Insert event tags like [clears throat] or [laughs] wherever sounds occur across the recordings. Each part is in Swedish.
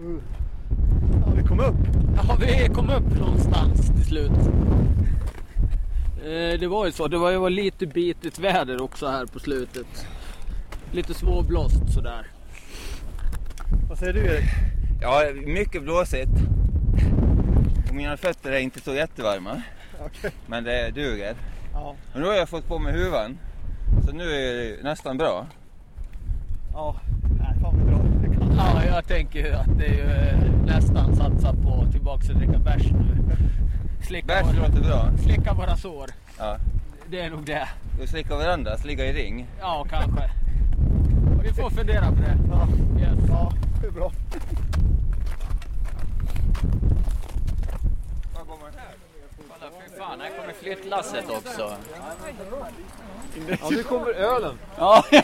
Ja, vi kom upp. Ja, vi kom upp någonstans till slut. Eh, Det var ju så. Det var ju var lite bitigt väder också här på slutet. Lite svårblåst sådär. Vad säger du Erik? Ja, mycket blåsigt. Och mina fötter är inte så jättevarma. Okej. Men det duger. Ja. Men nu har jag fått på mig huvan. Så nu är det nästan bra. Ja. Nej, fan vad bra. Det kan. Ja, jag tänker att det är ju eh, nästan satsa på tillbaks och dricka bärs nu. Slicka, Bärs våra, låter bra. slicka våra sår. Ja. Det är nog det. Och slicka varandras, ligga i ring. Ja, kanske. Vi får fundera på det. Ja. Yes. ja, det är bra. Kolla, fy fan, här kommer flyttlasset också. Ja, nu kommer ölen. Ja, [laughs]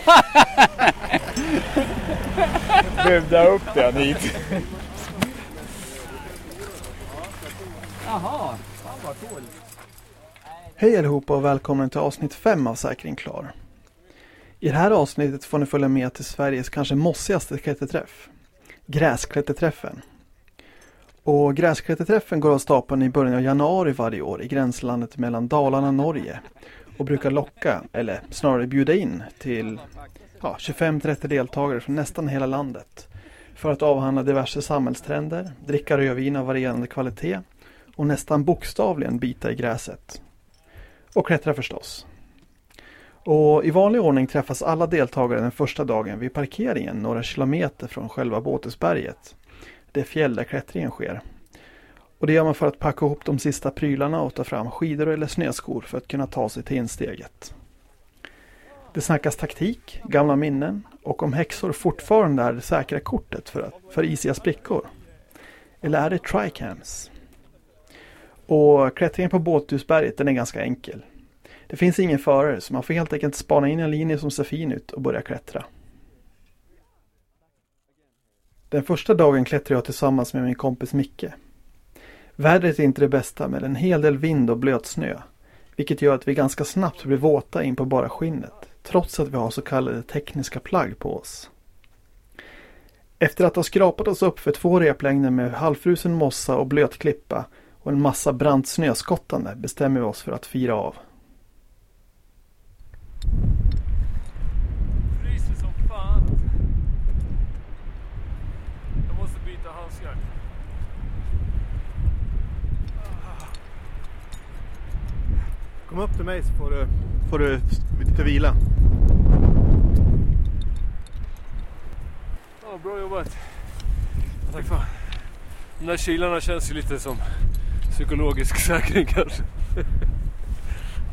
Bjuda upp den hit. Jaha. Hej allihopa och välkommen till avsnitt 5 av Säkring Klar. I det här avsnittet får ni följa med till Sveriges kanske mossigaste klätterträff. Gräsklätterträffen. Och Gräsklätterträffen går av stapeln i början av januari varje år i gränslandet mellan Dalarna och Norge och brukar locka, eller snarare bjuda in, till ja, 25-30 deltagare från nästan hela landet för att avhandla diverse samhällstrender, dricka rödvin av varierande kvalitet och nästan bokstavligen bita i gräset. Och klättra förstås. Och i vanlig ordning träffas alla deltagare den första dagen vid parkeringen några kilometer från själva Båtesberget. Det fjäll där klättringen sker. Och det gör man för att packa ihop de sista prylarna och ta fram skidor eller snöskor för att kunna ta sig till insteget. Det snackas taktik, gamla minnen och om häxor fortfarande är det säkra kortet för, att, för isiga sprickor. Eller är det tricams? Och klättringen på Båthusberget den är ganska enkel. Det finns ingen förare så man får helt enkelt spana in en linje som ser fin ut och börja klättra. Den första dagen klättrar jag tillsammans med min kompis Micke. Vädret är inte det bästa med en hel del vind och blöt snö. Vilket gör att vi ganska snabbt blir våta in på bara skinnet. Trots att vi har så kallade tekniska plagg på oss. Efter att ha skrapat oss upp för två replängder med halvfrusen mossa och blöt klippa och en massa brant snöskottande bestämmer vi oss för att fira av. Fryser som fan. Jag måste byta handskar. Kom upp till mig så får du, får du lite vila. Ja, bra jobbat. Tack fan. De där kilarna känns ju lite som psykologisk [laughs] säkring kanske.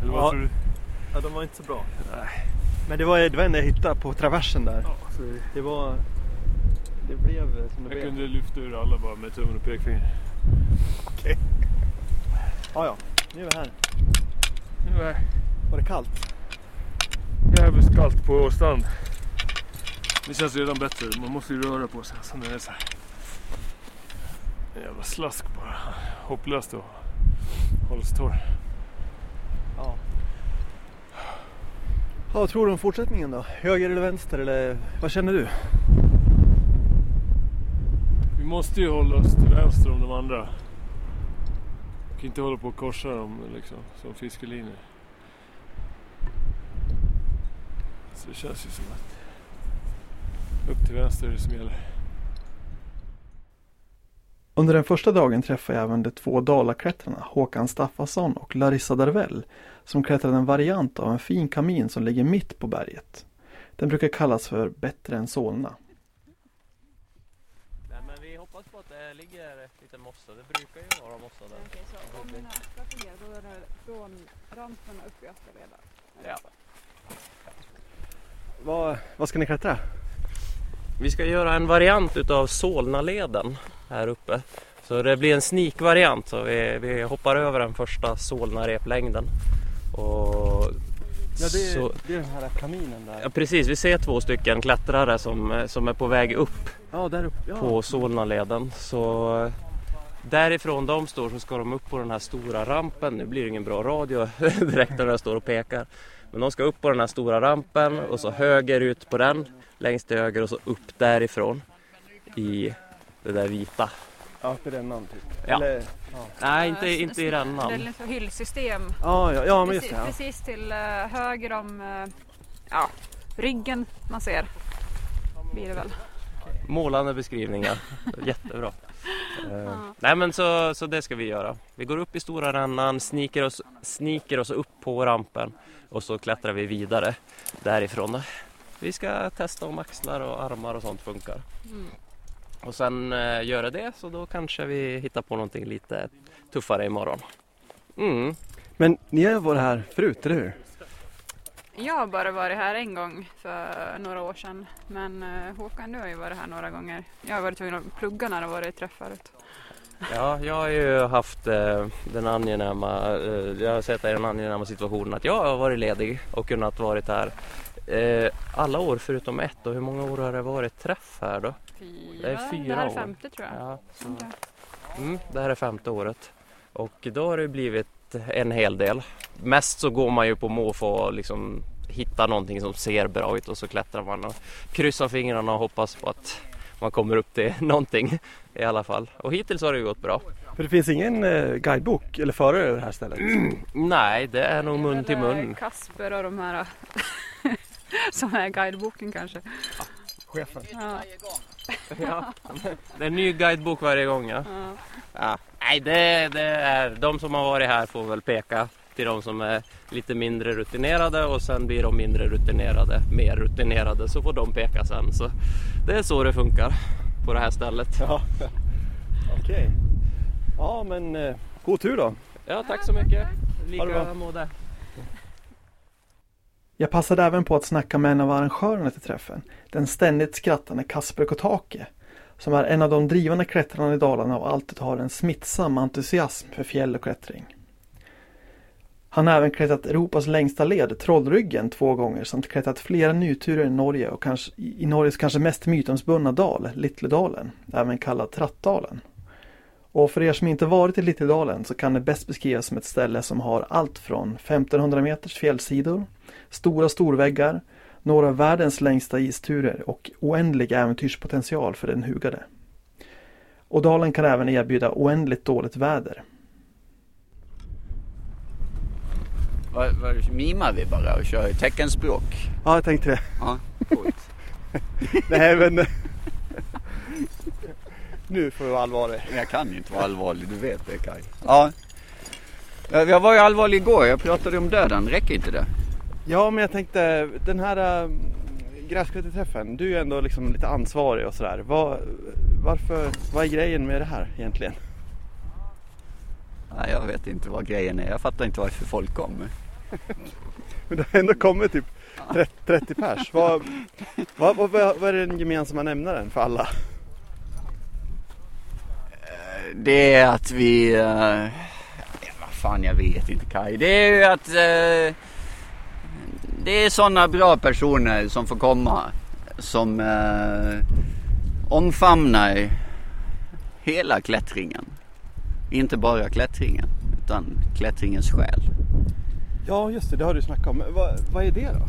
Eller vad Ja. tror du? Ja, de var inte så bra. Nej. Men det var, det var en jag hittade på traversen där. Ja, Så det var... Det blev som det jag blev. kunde lyfta ur alla bara med tummen och pekfingret. Ja, ja. Nu är vi här. Nu är Var det kallt? jävligt kallt på strand. Det känns redan bättre. Man måste ju röra på sig. Sen är det så här. En jävla slask bara. Hopplöst att hålla sig torr. Ja. Ja, vad tror du om fortsättningen då? Höger eller vänster eller vad känner du? Vi måste ju hålla oss till vänster om de andra. Vi kan inte hålla på och korsa dem liksom, som fiskelinjer. Så det känns ju som att upp till vänster är det som gäller. Under den första dagen träffade jag även de två dalaklättrarna Håkan Staffasson och Larissa Darvell som klättrade en variant av en fin kamin som ligger mitt på berget. Den brukar kallas för Bättre än Solna. Nej, men vi det ligger lite mossa. Det brukar ju vara mossa där. Okej, så om mina skrattar ner då är det från rampen och upp i Österleda? Ja. Vad, vad ska ni klättra? Vi ska göra en variant utav Solnaleden här uppe. Så det blir en sneak-variant. Så vi, vi hoppar över den första Solna-replängden. Och Ja, det är, så, det är den här kaminen där. ja, precis, vi ser två stycken klättrare som, som är på väg upp Ja, där uppe. Ja. på Solnaleden. Så eh, därifrån de står så ska de upp på den här stora rampen. Nu blir det ingen bra radio [laughs] direkt när jag står och pekar. Men de ska upp på den här stora rampen och så höger ut på den längst till höger och så upp därifrån i det där vita. Ja, i rännan typ. Ja. Eller, Nej, Eh, inte, inte i Det är rännan. liksom hyllsystem. ja, ja, ja, men just precis, det. Ja. precis till eh, höger om eh, ja, ryggen man ser. Blir det väl. Målande beskrivningar. [laughs] Jättebra. Eh, Ja. Nej men så, så det ska vi göra. Vi går upp i stora rännan, sniker oss, sniker oss upp på rampen och så klättrar vi vidare därifrån. Vi ska testa om axlar och armar och sånt funkar. Mm. Och sen eh, göra det så då kanske vi hittar på någonting lite tuffare imorgon. Mm. Men ni har ju varit här förut, eller hur? Jag har bara varit här en gång för några år sedan. Men eh, Håkan du har ju varit här några gånger. Jag har varit tvungen att plugga när det varit träff förut. Ja, jag har ju haft eh, den angenäma, eh, jag har sett den angenäma situationen att jag har varit ledig och kunnat varit här eh, alla år förutom ett och hur många år har det varit träff här då? Fyra, Det är fyra det här är år. femte tror jag. Ja, Okej. mm, det här är femte året och då har det blivit en hel del. Mest så går man ju på måfå och liksom hitta någonting som ser bra ut och så klättrar man och kryssar fingrarna och hoppas på att man kommer upp till [laughs] någonting i alla fall. Och hittills har det ju gått bra. För det finns ingen eh, guidebok eller förare över det här stället? [clears throat] Nej, det är nog mun till mun. Kasper och de här [laughs] som är guideboken kanske. Chefen. Ja, [laughs] Ja, det är en ny guidebok varje gång ja. ja. ja. Nej, det, det är de som har varit här får väl peka till de som är lite mindre rutinerade och sen blir de mindre rutinerade mer rutinerade så får de peka sen. Så det är så det funkar på det här stället. Ja, okej. Ja, men eh, god tur då. Ja, tack så mycket. Lika måde. Jag passade även på att snacka med en av arrangörerna till träffen, den ständigt skrattande Kasper Kotake, som är en av de drivande klättrarna i Dalarna och alltid har en smittsam entusiasm för fjäll och klättring. Han har även klättrat Europas längsta led, Trollryggen, två gånger samt klättrat flera nyturer i Norge och kanske, i Norges kanske mest mytomspunna dal, Littledalen, även kallad Trattdalen. Och för er som inte varit i Littledalen så kan det bäst beskrivas som ett ställe som har allt från 1500 meters fjällsidor, stora storväggar, några av världens längsta isturer och oändlig äventyrspotential för den hugade. Och dalen kan även erbjuda oändligt dåligt väder. Vad, vad mimar vi bara och kör i teckenspråk? Ja, jag tänkte det. Ja, coolt. [laughs] Nej, men... nu får vi vara allvarliga. Men Jag kan inte vara allvarlig, du vet det Kaj. Ja. Jag var ju allvarlig igår, jag pratade om döden, räcker inte det? Ja, men jag tänkte den här äh, gräsklippeträffen, du är ju ändå liksom lite ansvarig och sådär. Vad, varför, vad är grejen med det här egentligen? Nej, jag vet inte vad grejen är, jag fattar inte varför folk kommer. [laughs] Men det har ändå kommit typ 30, 30 pers. Vad, vad, vad, vad är den gemensamma nämnaren för alla? Det är att vi... Uh, vad fan jag vet inte Kaj. Det är ju att... eh, det är sådana bra personer som får komma. Som uh, omfamnar hela klättringen. Inte bara klättringen. Utan klättringens själ. Ja, just det, det har du snackat om. Vad, vad är det då?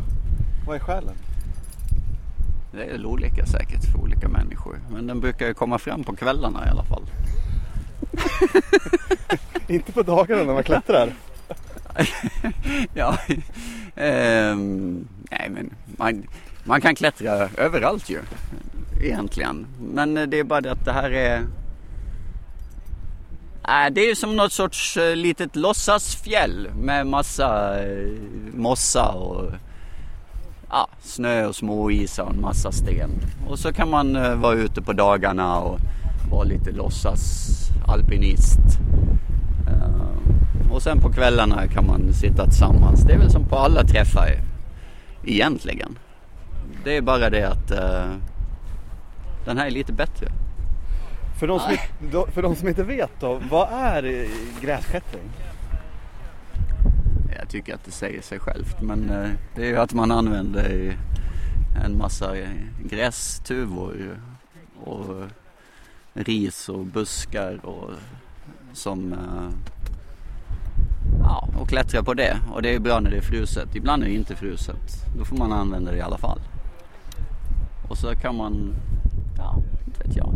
Vad är skälen? Det är väl olika säkert för olika människor. Men den brukar ju komma fram på kvällarna i alla fall. [laughs] Inte på dagarna när man klättrar. [laughs] ja, ehm, nej men man, man kan klättra överallt ju egentligen. Men eh, det är bara det att det här är Äh, det är ju som något sorts eh, litet låtsasfjäll med massa mossa och ja, snö och småisar och en massa sten. Och så kan man vara ute på dagarna och vara lite låtsas alpinist. Ehm. Och sen på kvällarna kan man sitta tillsammans. Det är väl som på alla träffar egentligen. Det är bara det att eh, den här är lite bättre. För de, som inte, för de som inte vet då, vad är gräsklättring? Jag tycker att det säger sig självt men eh, det är ju att man använder en massa grästuvor och ris och buskar och som eh, ja, och klättra på det och det är bra när det är fruset. Ibland är det inte fruset. Då får man använda det i alla fall. Och så kan man, ja, inte vet jag.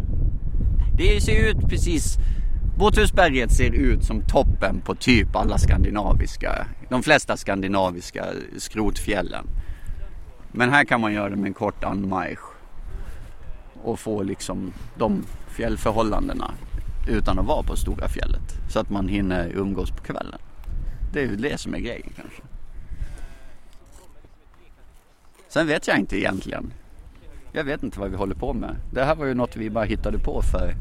Det ser ut precis Båthusberget ser ut som toppen på typ alla skandinaviska, de flesta skandinaviska skrotfjällen. Men här kan man göra det med en kort anmarsch och få liksom de fjällförhållandena utan att vara på stora fjället. Så att man hinner umgås på kvällen. Det är ju det som är grejen kanske. Sen vet jag inte egentligen. Jag vet inte vad vi håller på med. Det här var ju något vi bara hittade på för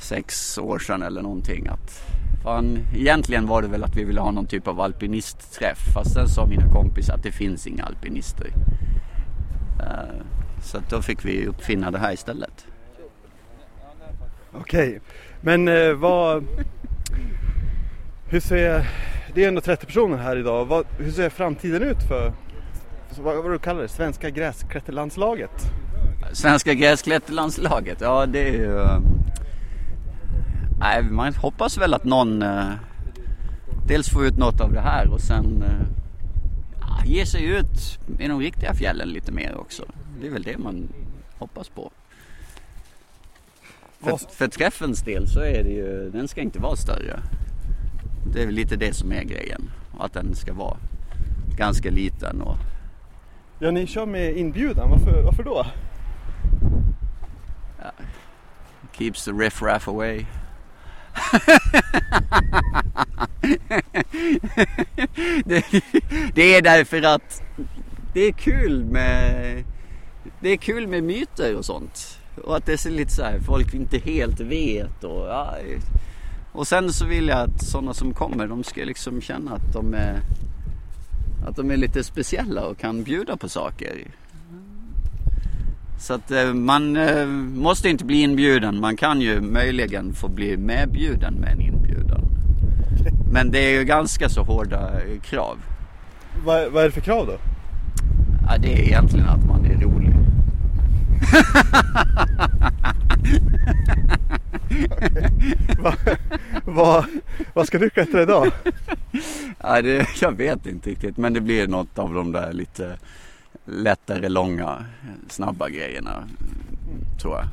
sex år sedan eller någonting. Att, fan, egentligen var det väl att vi ville ha någon typ av alpinistträff. Fast sen sa mina kompisar att det finns inga alpinister. Uh, så då fick vi uppfinna det här istället. Okej, men eh, vad... Hur ser... Det är ändå 30 personer här idag. Vad, hur ser framtiden ut för, för vad, vad du kallar det, svenska gräsklätterlandslaget? Svenska gräsklätterlandslaget, ja det är ju... eh, Nej, man hoppas väl att någon eh, dels får ut något av det här och sen eh, ger sig ut i de riktiga fjällen lite mer också. Det är väl det man hoppas på. För, för träffens del så är det ju, den ska inte vara större. Det är väl lite det som är grejen. Att den ska vara ganska liten och Ja, ni kör med inbjudan. Varför, varför då? keeps the riff raff away. [laughs] det, det är därför att det är kul med det är kul med myter och sånt. Och att det är lite så här folk inte helt vet och ja, och sen så vill jag att sådana som kommer de ska liksom känna att de är att de är lite speciella och kan bjuda på saker. Så att eh, man eh, måste inte bli inbjuden. Man kan ju möjligen få bli medbjuden med en inbjudan. Men det är ju ganska så hårda eh, krav. Vad, vad är det för krav då? Ja, det är egentligen att man är rolig. [laughs] Va, vad, vad ska du klättra idag? Ja, det, jag vet inte riktigt men det blir något av de där lite lättare, långa, snabba grejerna. Tror jag.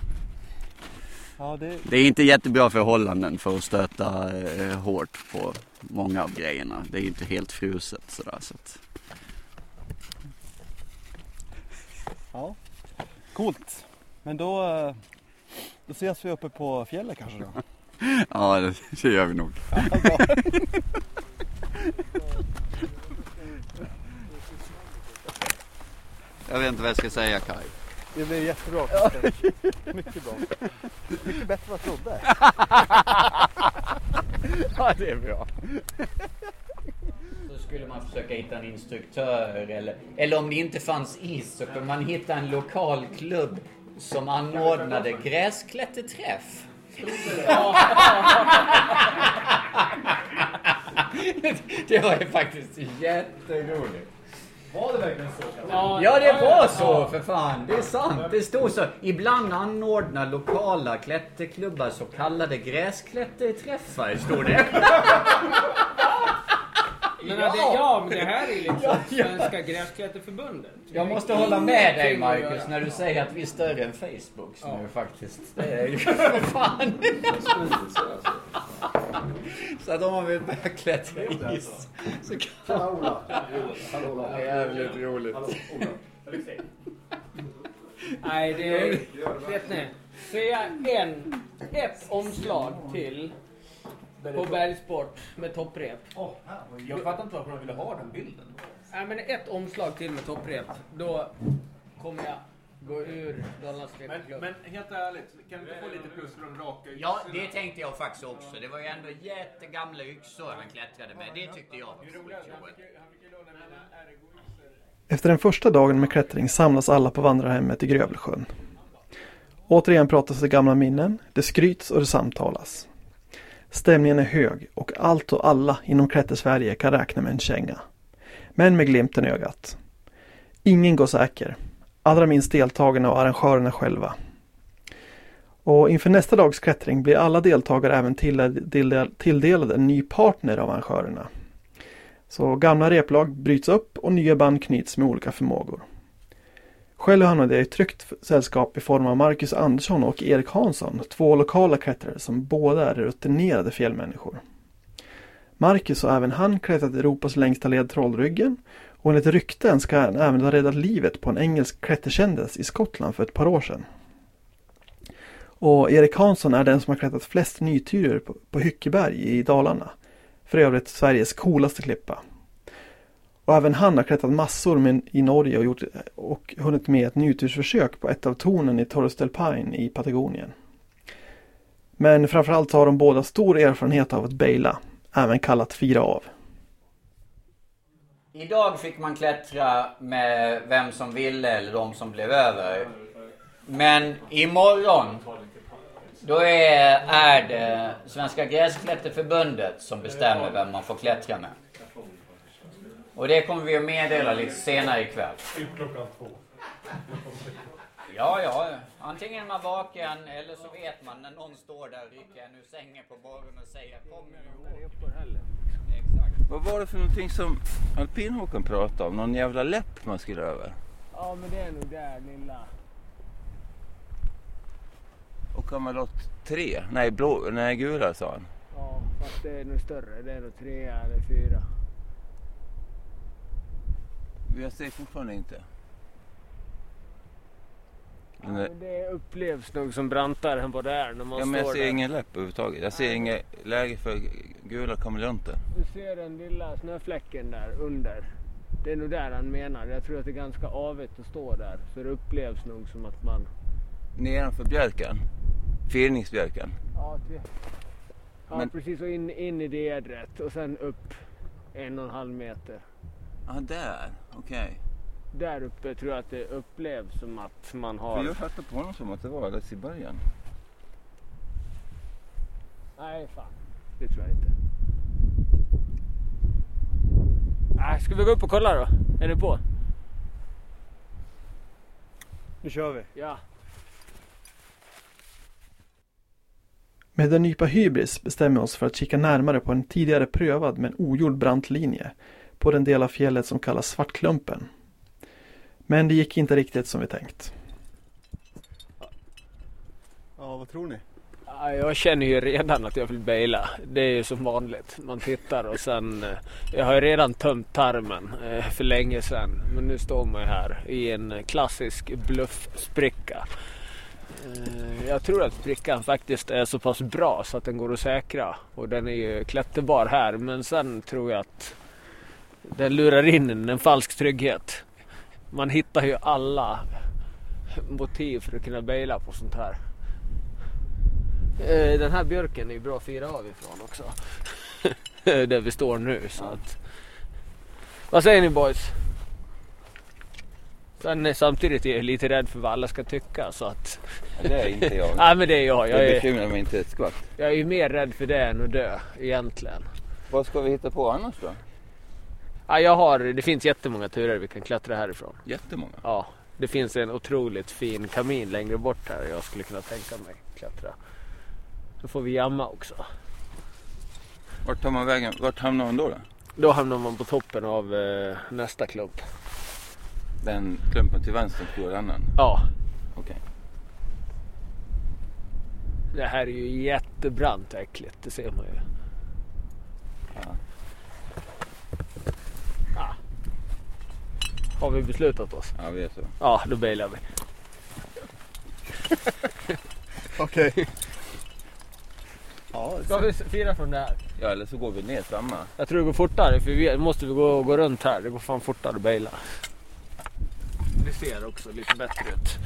Ja, det, Det är inte jättebra förhållanden för att stöta eh, hårt på många av grejerna. Det är inte helt fruset sådär. Så att... ja. Coolt. Men då, eh, då ses vi uppe på fjället kanske då? [laughs] Ja, [laughs] det, gör vi nog. Jag vet inte vad jag ska säga Kaj. Det blir jättebra. Mycket bra. Mycket bättre än vad jag trodde. [laughs] Ja, det är bra. Så skulle man försöka hitta en instruktör eller, eller om det inte fanns is så kunde man hitta en lokal klubb som anordnade gräsklätterträff. [laughs] Det var ju faktiskt jätteroligt. Var det verkligen så? Ja, Ja, det var så för fan. Det är sant. Det stod så. Ibland anordnar lokala klätterklubbar så kallade gräsklätterträffar, stod det. [laughs] Men ja. Det, ja, men det här är liksom Svenska Gräsklätterförbundet. Jag måste hålla med dig Marcus när du säger att vi är större än Facebook som är faktiskt. Det är ju [laughs] för fan. [laughs] Så att om man vill börja klättra is så kan Ola. Det är [laughs] jävligt roligt. Nej, det är... Vet ni? Säga en, ett omslag till på bergsport med topprep. Jag fattar inte varför de ville ha den bilden. Nej, men ett omslag till med topprep. Då kommer jag gå ur Dalarnas Men, men helt ärligt, kan du inte få lite plus för de raka Ja, det tänkte jag faktiskt också. Det var ju ändå jättegamla yxor han klättrade med. Det tyckte jag var skitroligt. Efter den första dagen med klättring samlas alla på vandrarhemmet i Grövelsjön. Återigen pratas det gamla minnen, det skryts och det samtalas. Stämningen är hög och allt och alla inom Klättersverige kan räkna med en känga. Men med glimten i ögat. Ingen går säker. Allra minst deltagarna och arrangörerna själva. Och inför nästa dags klättring blir alla deltagare även tilldelade en ny partner av arrangörerna. Så gamla replag bryts upp och nya band knyts med olika förmågor. Själv hamnade jag i tryggt sällskap i form av Marcus Andersson och Erik Hansson, två lokala klättrare som båda är rutinerade fjällmänniskor. Marcus har även han klättrat Europas längsta led Trollryggen och enligt rykten ska han även ha räddat livet på en engelsk klätterkändis i Skottland för ett par år sedan. Och Erik Hansson är den som har klättrat flest nyturer på, på Hyckeberg i Dalarna. För övrigt Sveriges coolaste klippa. Och även han har klättrat massor med, i Norge och, gjort, och hunnit med ett nytursförsök på ett av tornen i Torres del Paine i Patagonien. Men framförallt har de båda stor erfarenhet av att baila, även kallat fira av. Idag fick man klättra med vem som ville eller de som blev över. Men imorgon då är, är det Svenska Gräsklätterförbundet som bestämmer vem man får klättra med. Och det kommer vi att meddela lite senare ikväll. Klockan två. Ja, ja. Antingen är man vaken eller så vet man när någon står där och rycker en ur sängen på morgonen och säger kom nu. Vad var det för någonting som alpinhåkan pratade om? Någon jävla läpp man skulle över? Ja, men det är nog där lilla. Och Kamalott 3? Nej, blå, nej gula sa han. Ja, fast det är nog större. Det är nog trea eller fyra. Jag ser fortfarande inte. Ja, men det upplevs nog som brantare än vad det är när man Ja, men jag ser där. ingen läpp överhuvudtaget. Jag ser inget läge för gula kameleonter. Du ser den lilla snöfläcken där under. Det är nog där han menar. Jag tror att det är ganska avigt att stå där. Så det upplevs nog som att man... Nedanför bjälken. Firningsbjälken. Ja, till... ja Men- precis. Och in, in i det edret och sen upp en och en halv meter. Ja, ah, där. Okej. Där uppe tror jag att det upplevs som att man För har... jag fattade på honom som att det var alldeles i början. Nej, fan. Det tror jag inte. Nej, ska vi gå upp och kolla då? Är ni på? Nu kör vi. Ja. Med en nypa hybris bestämmer vi oss för att kika närmare på en tidigare prövad men ogjord brant linje på den del av fjället som kallas Svartklumpen. Men det gick inte riktigt som vi tänkt. Ja, vad tror ni? Ja, Jag känner ju redan att jag vill baila. Det är ju som vanligt. Man tittar och sen... eh, Jag har ju redan tömt tarmen eh, för länge sedan. Men nu står man ju här i en klassisk bluffspricka. Eh, Jag tror att sprickan faktiskt är så pass bra så att den går att säkra. Och den är ju klätterbar här. Men sen tror jag att den lurar in en, en falsk trygghet. Man hittar ju alla motiv för att kunna baila på sånt här. Eh, Den här björken är ju bra att fira av ifrån också. [laughs] Där vi står nu. Så att... Vad säger ni boys? Sen, eh, samtidigt är jag lite rädd för vad alla ska tycka så att... Det är inte jag. [laughs] Nej men det är jag. Jag Det är, bekymrar mig inte ett skvatt. jag är ju mer rädd för det än att dö egentligen. Vad ska vi hitta på annars då? Ja, jag har, det finns jättemånga turer vi kan klättra härifrån. Jättemånga. Ja, det finns en otroligt fin kamin längre bort här jag skulle kunna tänka mig klättra. Så får vi jamma också. Vart tar man vägen? Vart hamnar man då? då? Då hamnar man på toppen av eh, nästa klump. Den klumpen till vänster på annan. Ja, Okej. det här är ju jättebrant och äckligt, det ser man ju. Ja. Har vi beslutat oss? ja, vi är så. Ja, då bailar vi. [laughs] Okej. Ja, Ska vi fira från det här? Ja, eller så går vi ner samma. Jag tror det går fortare för vi måste vi gå, gå runt här. Det går fan fortare att baila. Det ser också lite bättre ut.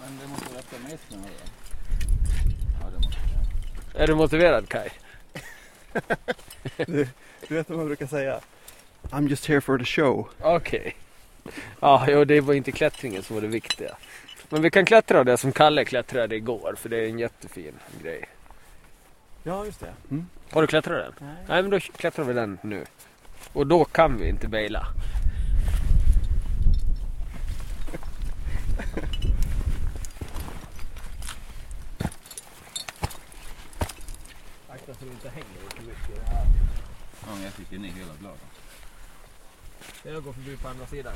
Men det måste rätta med snö då. Ja, det måste det. Är du motiverad Kai? Du vet vad man brukar säga? I'm just here for the show. Okej. Ja, jo, det var inte klättringen som var det viktiga. Men vi kan klättra det som Kalle klättrade igår för det är en jättefin grej. Ja, just det. Mm. Har du klättrat den? Nej. Nej men då klättrar vi den nu. Och då kan vi inte baila. Akta så du inte hänger för mycket. Ja, men jag fick in i hela bladet. Jag går förbi på andra sidan.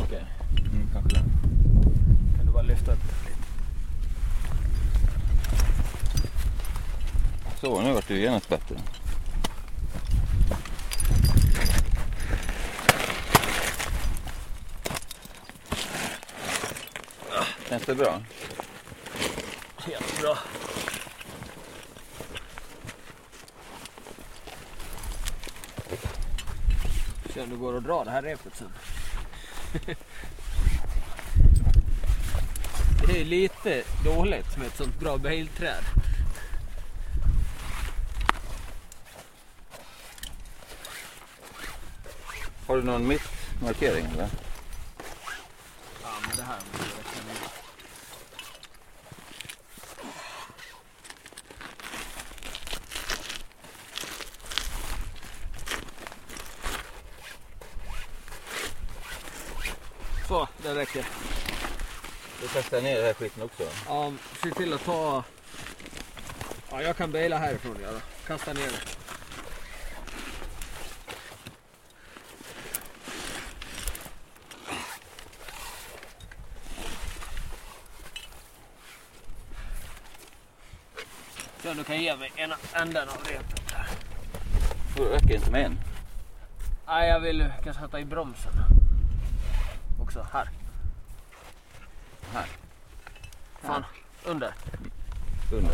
Okej. Mm, kanske det. Kan du bara lyfta upp lite? Så, nu vart det ju genast bättre. Känns det bra? Jättebra. Se om det går att dra det här repet sen. [laughs] Det är lite dåligt med ett sånt bra bailträd. Har du någon mittmarkering eller? Ja, men det här måste jag räkna räcker. Du kastar ner den här skiten också? Ja, se till att ta... Ja, jag kan baila härifrån. Ja, då. Kasta ner det. Så du kan ge mig ena änden av repet. där. Det räcker inte med en. Nej, jag vill kan sätta i bromsen. Också. Här. Under. Under.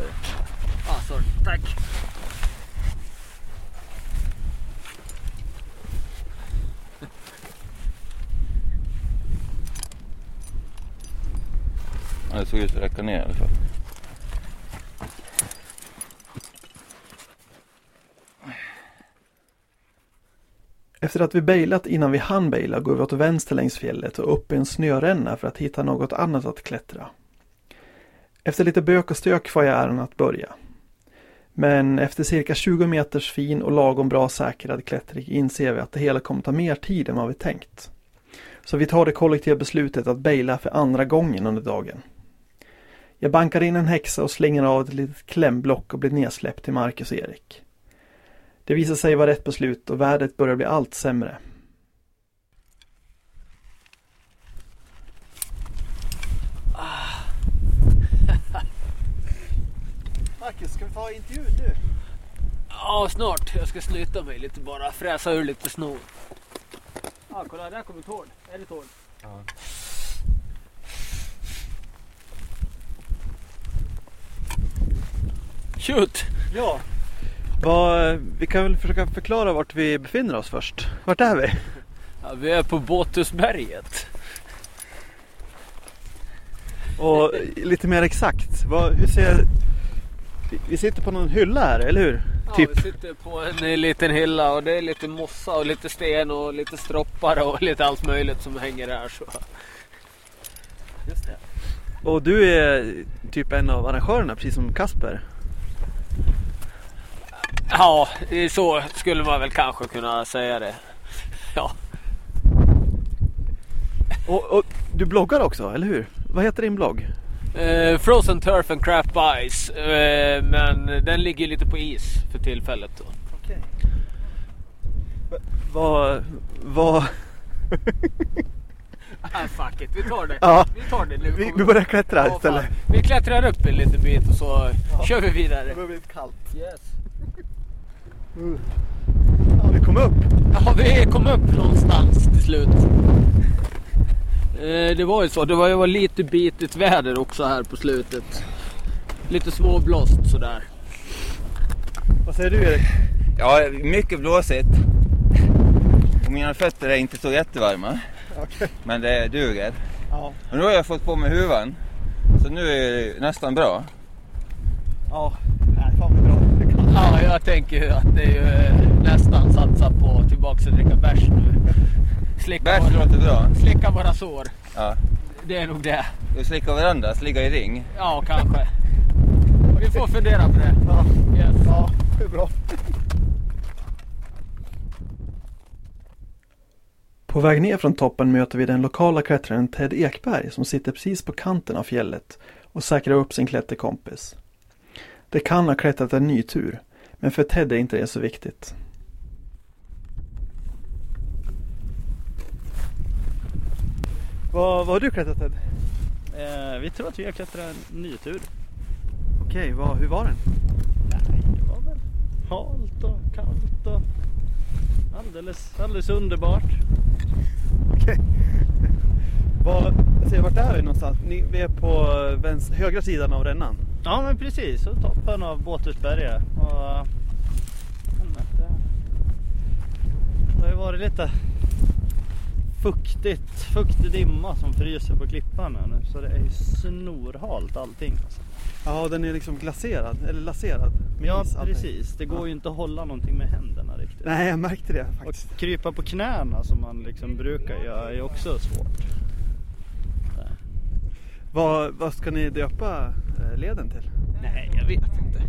Ah, sorry. Tack. Ja, det såg ut att räcka ner i alla fall. Efter att vi bailat innan vi hann baila går vi åt vänster längs fjället och upp i en snöränna för att hitta något annat att klättra. Efter lite bök och stök får jag äran att börja. Men efter cirka 20 meters fin och lagom bra säkrad klättring inser vi att det hela kommer ta mer tid än vad vi tänkt. Så vi tar det kollektiva beslutet att baila för andra gången under dagen. Jag bankar in en häxa och slänger av ett litet klämblock och blir nedsläppt till Marcus och Erik. Det visar sig vara rätt beslut och vädret börjar bli allt sämre. Marcus, ska vi ta intervju nu? Ja, snart. Jag ska sluta mig lite bara. Fräsa ur lite snor. Ja, kolla där kommer tårn. Är det tårn? Ja. Shoot! Ja. Vad, vi kan väl försöka förklara vart vi befinner oss först. Vart är vi? Ja, vi är på Båtusberget. Och lite mer exakt, vad, hur ser... vi- sitter på någon hylla här, eller hur? Ja, typ. Vi sitter på en liten hylla och det är lite mossa och lite sten och lite stroppar och [laughs] lite allt möjligt som hänger där. Så. Just det. Och du är typ en av arrangörerna, precis som Kasper. Ja, så skulle man väl kanske kunna säga det. Ja, Och, och du bloggar också, eller hur? Vad heter din blogg? Eh, Frozen Turf and Crap Ice. Eh, men den ligger lite på is för tillfället. Då. Okej. Vad... Vad... [laughs] Ah, fuck it, vi tar det. Ja. Vi tar det nu. Vi, vi börjar klättra Ja, istället. fan. Vi klättrar upp en liten bit och så kör vi vidare. börjar bli lite kallt. Yes. Ja, vi kom upp. Ja, vi kom upp någonstans till slut. Eh, det var ju så. Det var ju var lite bitigt väder också här på slutet. Lite småblåst sådär. Vad säger du Erik? Ja, mycket blåsigt. Och mina fötter är inte så jättevarma. Okej. Men det duger. Ja. Och nu har jag fått på mig huvan. Så nu är det nästan bra. Ja. Nej, fan vad bra. Det är kallt. Ja, jag tänker ju att det är ju eh, nästan satsa på tillbaks och dricka bärs nu. Slicka, Bärs våra, låter bra. slicka våra sår. Ja. Det är nog det. Och slicka varandra, ligga i ring. Ja, kanske. Vi får fundera på det. Ja. Yes. ja, det är bra. På väg ner från toppen möter vi den lokala klättraren Ted Ekberg som sitter precis på kanten av fjället och säkrar upp sin klätterkompis. De kan ha klättrat en ny tur, Men för Ted är inte det så viktigt. Vad, vad har du klättrat Ted? Eh, vi tror att vi har klättrat en ny tur. Okej, vad, hur var den? Nej, det var väl halt och kallt och alldeles, alldeles underbart. Okej. Vad, alltså, vart är vi någonstans? Ni, vi är på vänster, högra sidan av rännan. Ja men precis, och toppen av Båthusberget. Och, men det, har ju varit lite fuktigt, fuktig dimma som fryser på klippan här nu. Så det är ju snorhalt allting. Alltså. Ja, den är liksom glaserad, eller laserad. Ja is, precis, det går ju inte att hålla någonting med händerna riktigt. Nej, jag märkte det Och faktiskt. krypa på knäna som man liksom brukar göra är också svårt. Vad, vad ska ni döpa eh, leden till? Nej, jag vet inte.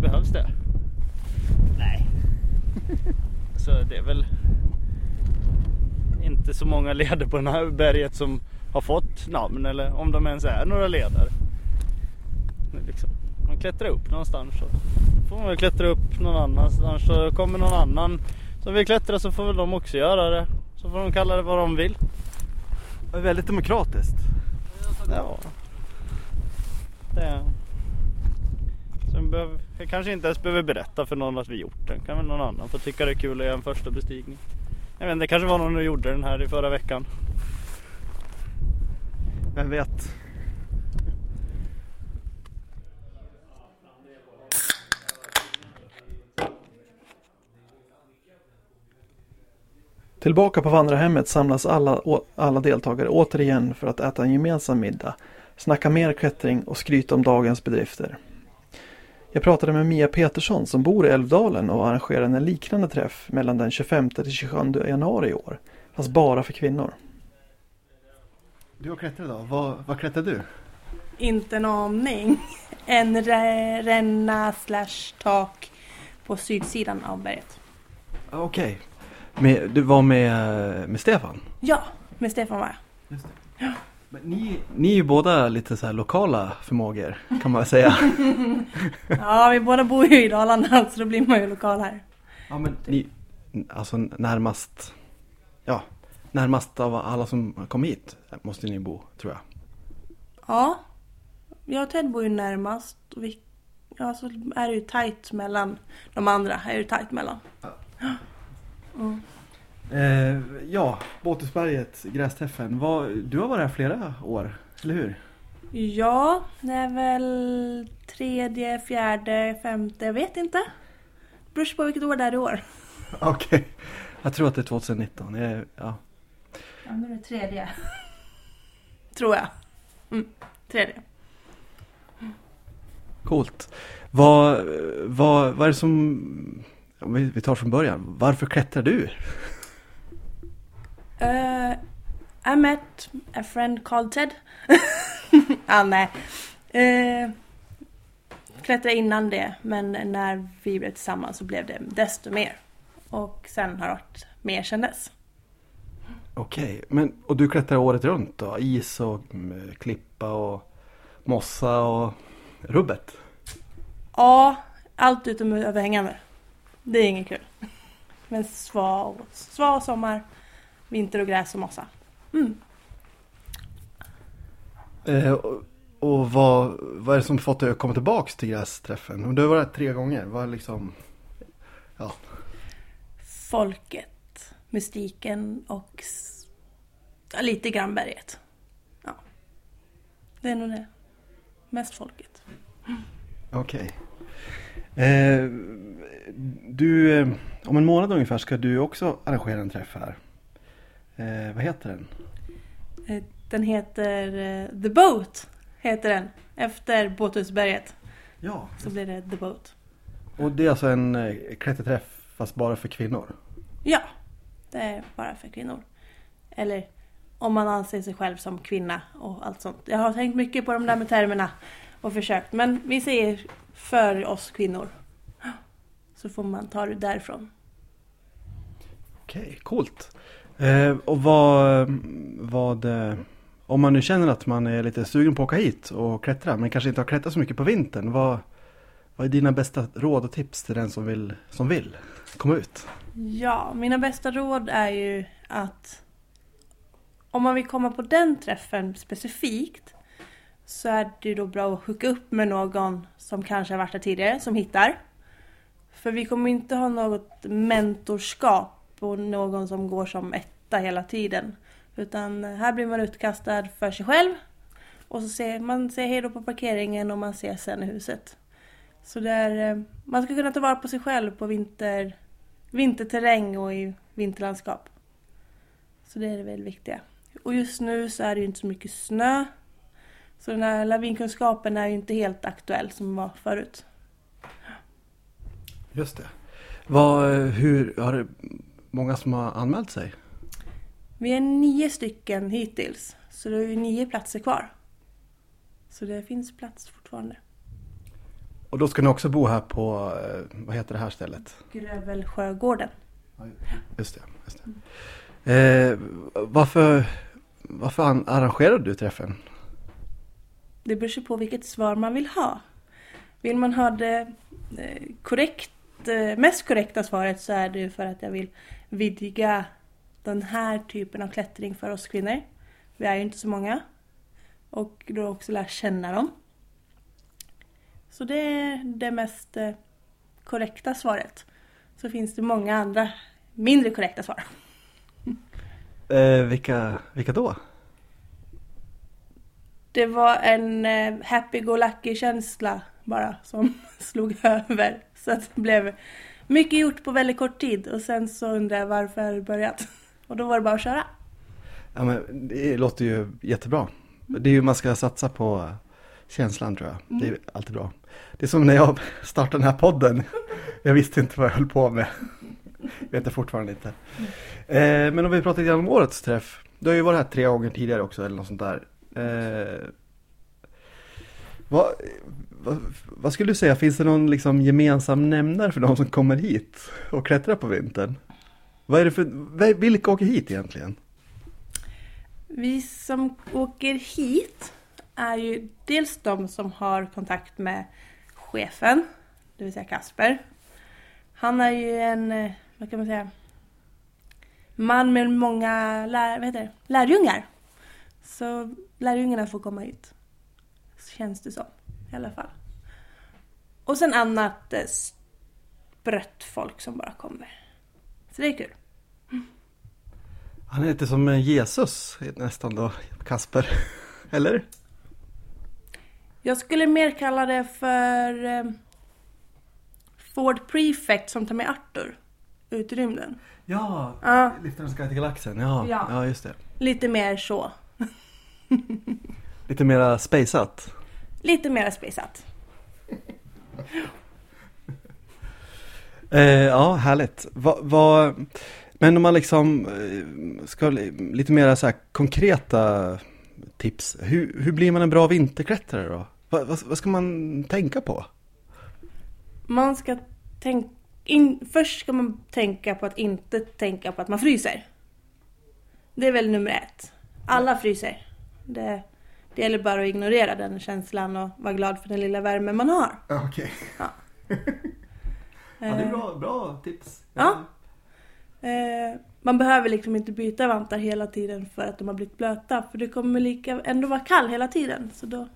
Behövs det? Nej. [laughs] Så det är väl inte så många leder på det här berget som har fått namn eller om de ens är några leder. Liksom, man klättrar upp någonstans så får man väl klättra upp någon annanstans så kommer någon annan som vill klättra så får väl de också göra det. Så får de kalla det vad de vill. Det är väldigt demokratiskt. Ja. Det jag, behöver, jag kanske inte ens behöver berätta för någon att vi gjort den. Kan väl någon annan få tycka det är kul att göra en första bestigning. Jag vet inte, det kanske var någon som gjorde den här i förra veckan. Vem vet? Tillbaka på vandrarhemmet samlas alla, alla deltagare återigen för att äta en gemensam middag, snacka mer klättring och skryta om dagens bedrifter. Jag pratade med Mia Petersson som bor i Älvdalen och arrangerar en liknande träff mellan den 25 till 27 januari i år. Fast bara för kvinnor. Du har klättrat idag. Vad, vad klättrar du? Inte en aning. [laughs] En rä- ränna slash tak på sydsidan av berget. Okej. Med- Du var med, med Stefan? Ja, med Stefan var jag. Men ni, ni är ju båda lite så här lokala förmågor kan man säga. [laughs] Ja, vi båda bor ju i Dalarna så då blir man ju lokal här. ja, men ni, alltså närmast, ja, närmast av alla som kom hit måste ni bo tror jag. Ja, jag och Ted bor ju närmast. Och vi, ja, så är det ju tajt mellan de andra. Är det ju tajt mellan. Mm. Eh, ja, Båthusberget, Grästräffen. Vad, du har varit här flera år, eller hur? Ja, det är väl tredje, fjärde, femte, jag vet inte. Beror på vilket år det är i år. [laughs] Okej. Jag tror att det är 2019. Jag, ja. Ja, nu är det tredje. Tror jag. Mm, tredje. Coolt. Vad, vad, vad är det som... om Vi vi tar från början. Varför klättrar du? Uh, I met a friend called Ted. [laughs] ah, nej. Uh, klättrade innan det, men när vi blev tillsammans så blev det desto mer. Och sen har det varit mer sen dess. Okej, men och du klättrar året runt då? Is och mm, klippa och mossa och rubbet? Ja, allt utom överhängande. Det är inget kul. Men sval, sval sommar, vinter och gräs och mossa. Mm. Eh, och och vad, vad är det som fått dig att komma tillbaks till grästräffen? Och Du har varit tre gånger. Vad är liksom... Ja. Folket, mystiken och ja, lite grann berget. Ja. Det är nog det. Mest folket. Okej. Eh, du, eh, om en månad ungefär ska du också arrangera en träff här. Eh, vad heter den? Eh, Den heter eh, The Boat. Heter den. Efter Båthusberget. Ja. Så blir det The Boat. Och det är alltså en eh, klätterträff fast bara för kvinnor? Ja, det är bara för kvinnor. Eller om man anser sig själv som kvinna och allt sånt. Jag har tänkt mycket på de där med termerna och försökt. Men vi säger för oss kvinnor. Så får man ta det därifrån. Okej, coolt. Eh, och vad, vad eh, om man nu känner att man är lite sugen på att åka hit och klättra men kanske inte har klättrat så mycket på vintern. Vad, Vad är dina bästa råd och tips till den som vill, som vill komma ut? Ja, mina bästa råd är ju att om man vill komma på den träffen specifikt så är det ju då bra att hooka upp med någon som kanske har varit där tidigare, som hittar. För vi kommer inte ha något mentorskap på någon som går som etta hela tiden. Utan eh, här blir man utkastad för sig själv. Och så ser man ser hej då på parkeringen och man ses sen i huset. Så där, eh, man ska kunna ta vara på sig själv på vinter, vinterterräng och i vinterlandskap. Så det är det väldigt viktiga. Och just nu så är det ju inte så mycket snö. Så den här lavinkunskapen är ju inte helt aktuell som var förut. Just det. Vad, eh, hur, har det många som har anmält sig? Vi är nio stycken hittills. Så det är nio platser kvar. Så det finns plats fortfarande. Och då ska ni också bo här på, eh, vad heter det här stället? Grövelsjögården. Just det. Just det. Eh, varför, varför an- arrangerade du träffen? Det beror sig på vilket svar man vill ha. Vill man ha det eh, korrekt, eh, mest korrekta svaret så är det för att jag vill vidga den här typen av klättring för oss kvinnor. Vi är ju inte så många. Och då också lära känna dem. Så det är det mest eh, korrekta svaret. Så finns det många andra mindre korrekta svar. [laughs] Eh, vilka, vilka då? Det var en eh, happy-go-lucky känsla bara som [laughs] slog över. Så att det blev mycket gjort på väldigt kort tid och sen så undrade jag varför det börjat. [laughs] Och då var det bara att köra. Ja, men det låter ju jättebra. Det är ju man ska satsa på känslan tror jag. Det är alltid bra. Det är som när jag startade den här podden. Jag visste inte vad jag höll på med. Vet jag fortfarande inte. Eh, men om vi pratar lite om årets träff. Du har ju varit här tre gånger tidigare också eller något sånt där. Vad, vad, vad skulle du säga, finns det någon liksom gemensam nämnare för de som kommer hit och klättrar på vintern? Vad är det för, vilka åker hit egentligen? Vi som åker hit är ju dels de som har kontakt med chefen, det vill säga Kasper. Han är ju en, vad kan man säga, man med många lär, vad heter det? lärjungar. Så lärjungarna får komma hit. Känns det som, i alla fall. Och sen annat eh, sprött folk som bara kommer. Så det är kul. Han är lite som en Jesus nästan då, Kasper. [laughs] Eller? Jag skulle mer kalla det för eh, Ford Prefect som tar med Arthur ut i rymden. Ja, Ja. Liftarens guide till galaxen. Ja, Ja. ja. just det. Lite mer så. Lite mera spaceat. Lite mer spaceat. Eh, ja, härligt. Va, va, men om man liksom eh, ska li- lite mera så här konkreta tips. Hur, hur blir man en bra vinterklättrare då? Va, vad, vad ska man tänka på? Man ska tänka... In, först ska man tänka på att inte tänka på att man fryser. Det är väl nummer ett. Alla fryser. Det, det gäller bara att ignorera den känslan och vara glad för den lilla värme man har. Ja, Okej. Ja. [laughs] Ja, det är Eh, bra, bra tips. Ja. Eh, man behöver liksom inte byta vantar hela tiden för att de har blivit blöta. För det kommer lika, ändå vara kall hela tiden. Så då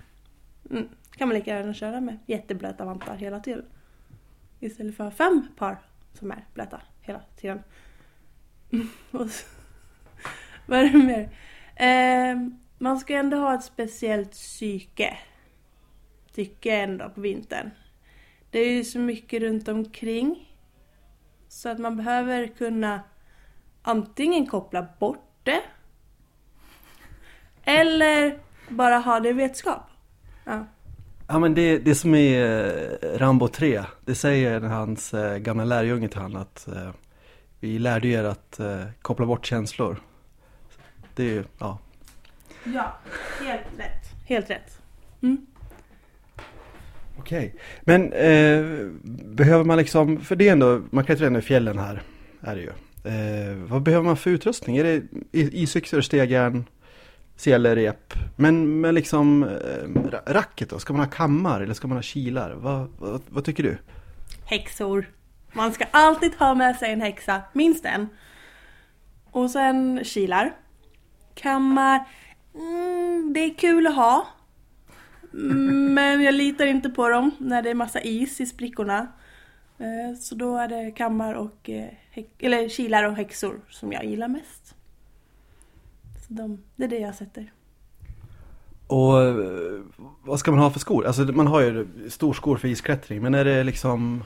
mm, kan man lika gärna köra med jätteblöta vantar hela tiden. Istället för fem par som är blöta hela tiden. [laughs] Och så- [laughs] Vad är det mer? Eh, man ska ändå ha ett speciellt psyke. Tycker jag ändå på vintern. Det är ju så mycket runt omkring. Så att man behöver kunna antingen koppla bort det. Eller bara ha det i vetskap. Ja. Ja men det, det som är eh, Rambo 3, det säger hans eh, gamla lärjunge till honom att eh, vi lärde er att eh, koppla bort känslor. Det är ju, ja ja, helt rätt. Helt rätt. Mm. Okej. Men eh, behöver man liksom, för det är ändå, man klättrar ändå i fjällen här, är det ju. Eh, vad behöver man för utrustning? Är det i- isyxor, stegjärn? selerep. Men, men liksom eh, ra- racket då? Ska man ha kammar eller ska man ha kilar? Vad, vad, vad tycker du? Häxor. Man ska alltid ha med sig en häxa, minst en. Och sen kilar. Kammar. Mm, det är kul att ha. Men jag litar inte på dem när det är massa is i sprickorna. Eh, så då är det kammar och eh, eller kilar och häxor som jag gillar mest. Så de, det är det jag sätter. Och eh, vad ska man ha för skor? Alltså man har ju storskor för isklättring men är det liksom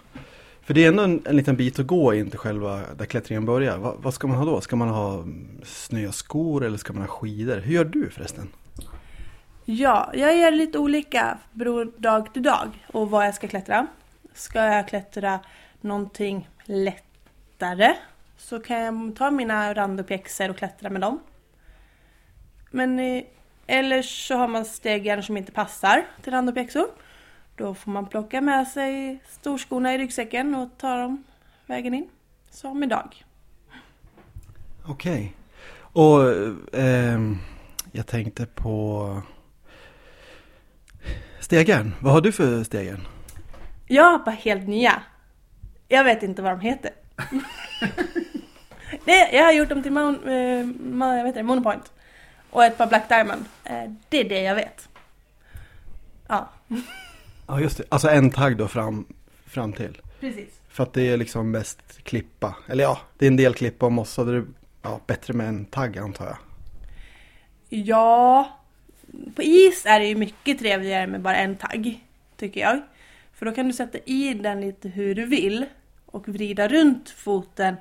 för det är ändå en, en liten bit att gå in till själva där klättringen börjar. Va, vad ska man ha då? Ska man ha mm, snöskor eller ska man ha skidor? Hur gör du förresten? Ja, jag gör lite olika beror dag till dag och vad jag ska klättra. Ska jag klättra någonting lättare så kan jag ta mina randopjäxor och klättra med dem. Men eh, eller så har man stegjärn som inte passar till randopjäxor. Då får man plocka med sig storskorna i ryggsäcken och ta dem vägen in. Som idag. Okej. Och ehm, jag tänkte på Stegen. Vad har du för stegen? Jag har bara helt nya. Jag vet inte vad de heter. [laughs] det, jag har gjort dem till mon, eh, vet inte, Monopoint. Och ett par Black Diamond. Eh, det är det jag vet. Ja, Ja just det. Alltså en tagg då fram, fram till. precis. För att det är liksom mest klippa. Eller ja, det är en del klippa och mossa. Det är ja, bättre med en tagg antar jag. Ja, på is är det ju mycket trevligare med bara en tagg. Tycker jag. För då kan du sätta i den lite hur du vill. Och vrida runt foten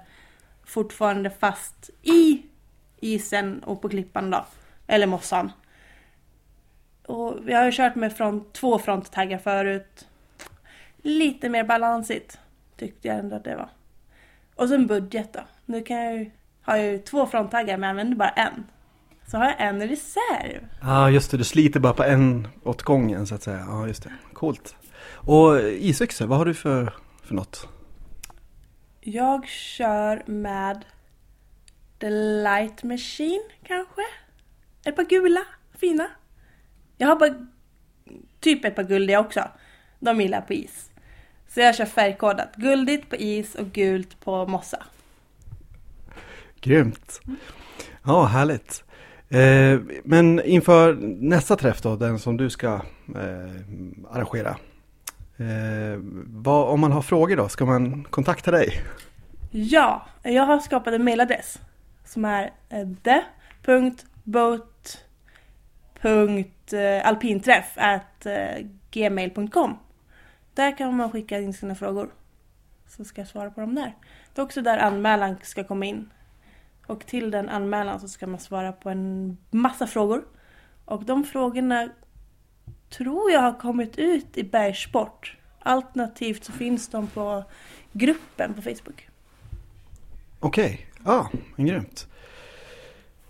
fortfarande fast i isen och på klippan då. Eller mossan. Och jag har ju kört med front, två fronttaggar förut. Lite mer balansigt tyckte jag ändå att det var. Och sen budget då. Nu kan jag ju, har jag ju två fronttaggar men använder bara en. Så har jag en i reserv. Ja just det, du sliter bara på en åt gången så att säga. Ja just det, coolt. Och isyxor, vad har du för, för något? Jag kör med The Light Machine kanske? Ett par gula, fina. Jag har bara typ ett par guldiga också. De gillar på is. Så jag kör färgkodat. Guldigt på is och gult på mossa. Grymt. Ja, härligt. Eh, men inför nästa träff då, den som du ska eh, arrangera. Eh, vad, om man har frågor då, ska man kontakta dig? Ja, jag har skapat en mailadress. Som är eh, at eh, gmail.com Där kan man skicka in sina frågor. Så ska jag svara på dem där. Det är också där anmälan ska komma in. Och till den anmälan så ska man svara på en massa frågor. Och de frågorna tror jag har kommit ut i Bergsport. Alternativt så finns de på gruppen på Facebook. Okej, ja, ah, grymt.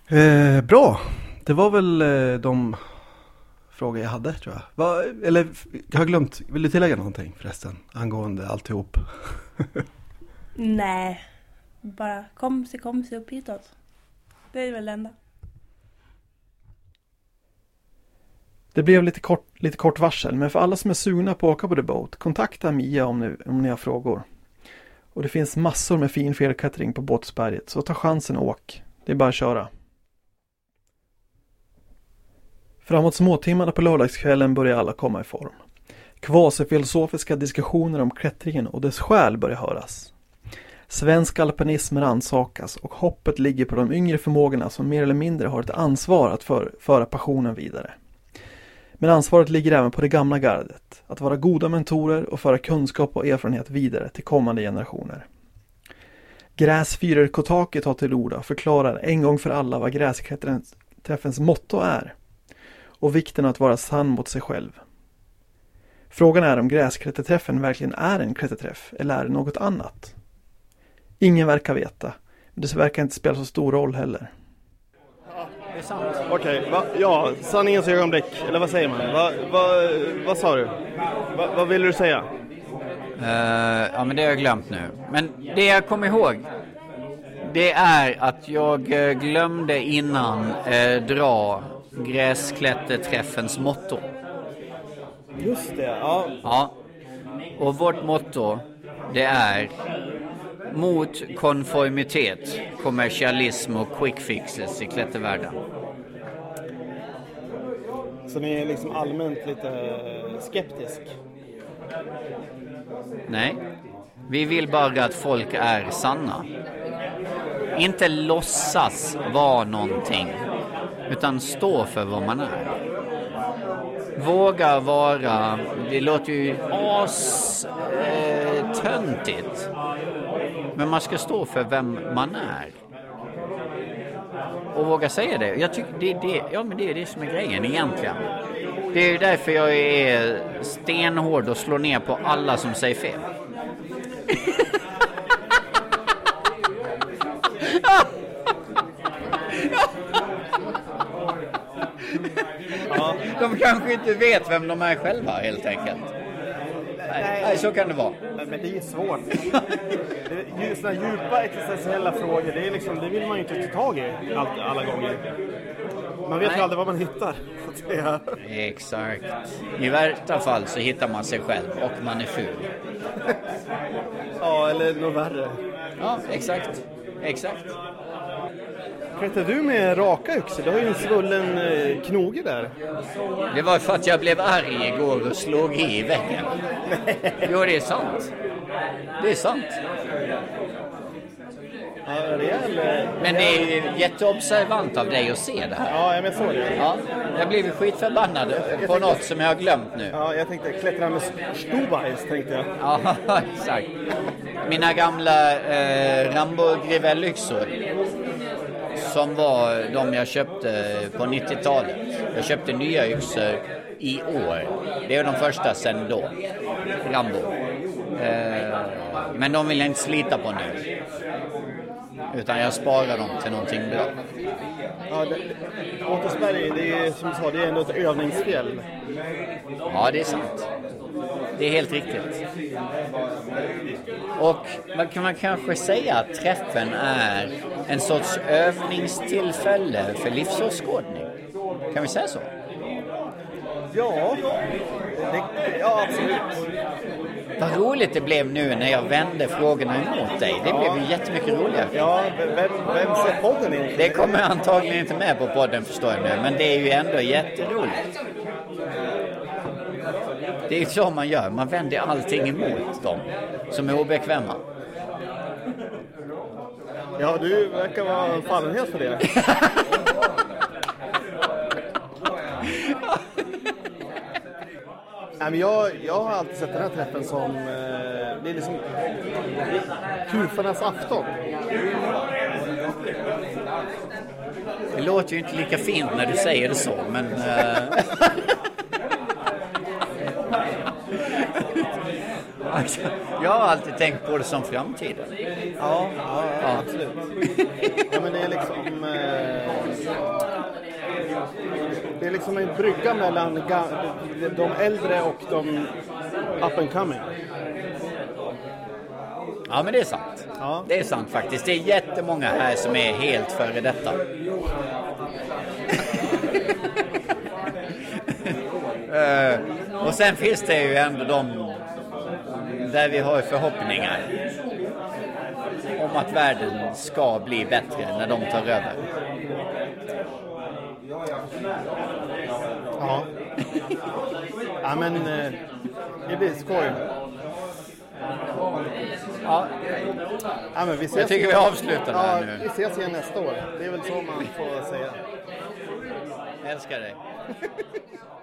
Eh, bra, det var väl eh, de frågor jag hade tror jag. Va, eller jag har glömt, vill du tillägga någonting förresten angående alltihop? [laughs] Nej, bara kom sig, kom sig upp hitåt. Det är väl det enda. Det blev lite kort, lite kort varsel, men för alla som är sugna på att åka på The Boat, kontakta Mia om ni, om ni har frågor. Och det finns massor med fin fjällklättring på Båtsberget, så ta chansen och åk. Det är bara att köra. Framåt småtimmarna på lördagskvällen börjar alla komma i form. Kvasifilosofiska diskussioner om klättringen och dess själ börjar höras. Svensk alpinism rannsakas och hoppet ligger på de yngre förmågorna som mer eller mindre har ett ansvar att för, föra passionen vidare. Men ansvaret ligger även på det gamla gardet, att vara goda mentorer och föra kunskap och erfarenhet vidare till kommande generationer. Gräsfyrer Kotaki tar till orda och förklarar en gång för alla vad gräsklättringsträffens motto är och vikten av att vara sann mot sig själv. Frågan är om gräsklätterträffen verkligen är en klätterträff eller är det något annat? Ingen verkar veta, men det verkar inte spela så stor roll heller. Okej, va, ja, sanningens ögonblick, eller vad säger man? Va, va, vad sa du? Va, vad ville du säga? Eh, ja, men det har jag glömt nu. Men det jag kommer ihåg, det är att jag eh, glömde innan eh, dra gräsklätterträffens motto. Just det, ja. Ja. Och vårt motto det är mot konformitet, kommersialism och quick fixes i klättervärlden. Så ni är liksom allmänt lite eh, skeptisk? Nej, vi vill bara att folk är sanna. Inte låtsas vara någonting, utan stå för vad man är. Våga vara, det låter ju astöntigt. Men man ska stå för vem man är. Och våga säga det. Jag tycker det, är det, ja, men det är det som är grejen egentligen. Det är ju därför jag är stenhård och slår ner på alla som säger fel. De kanske inte vet vem de är själva helt enkelt. Nej, nej så kan det vara. Men det är ju svårt. Ju sådana djupa existentiella frågor, det, är liksom, det vill man ju inte ta tag i allt, alla gånger. Man vet ju Nej. aldrig vad man hittar. Exakt. I värsta fall så hittar man sig själv och man är ful. Ja, eller något värre. Ja, exakt. Exakt. Klättrar du med raka yxor? Du har ju en svullen eh, knoge där. Det var för att jag blev arg igår och slog i väggen. Jo, det är sant. Det är sant. Ja, rejäl... eh, Men det är jätteobservant av dig att se det här. Ja, jag såg det. Ja, jag blev skitförbannad på något som jag har glömt nu. Ja, jag tänkte klättra med Stubais, tänkte jag. Ja, [laughs] exakt. Mina gamla eh, Rambo Grivell-yxor. Som var de jag köpte på 90-talet. Jag köpte nya yxor i år. Det är de första sen då. Rambo. Eh, men de vill jag inte slita på nu. Utan jag sparar dem till någonting bra. Ja, Åkersberg, det är som du sa, det är ändå ett övningsfjäll. Ja, det är sant. Det är helt riktigt. Och man kan man kanske säga att träffen är en sorts övningstillfälle för livsåskådning? Kan vi säga så? Ja, det, ja absolut. Vad roligt det blev nu när jag vände frågorna emot dig. Det blev ju jättemycket roligare. Ja, vem, vem ser podden in? Det kommer antagligen inte med på podden förstår jag nu, men det är ju ändå jätteroligt. Det är så man gör, man vänder allting emot dem som är obekväma. Ja, du verkar vara fallenhet för det. [laughs] Nej, men jag, jag har alltid sett den här träffen som eh, det är liksom kufarnas afton. Det låter ju inte lika fint när du säger det så, men... eh, alltså, jag har alltid tänkt på det som framtiden. Ja, ja, ja absolut. Ja, men det är liksom... Eh, det är liksom en brygga mellan de äldre och de up and coming. Ja, men det är sant. Det är sant faktiskt. Det är jättemånga här som är helt före detta. [laughs] Eh, och sen finns det ju ändå de där vi har förhoppningar om att världen ska bli bättre när de tar över. Ja. ja, men eh, det blir skoj. Ja. ja men vi ses Jag tycker vi avslutar ja, här nu. Vi ses igen nästa år. Det är väl så man får säga. Jag älskar dig. [laughs]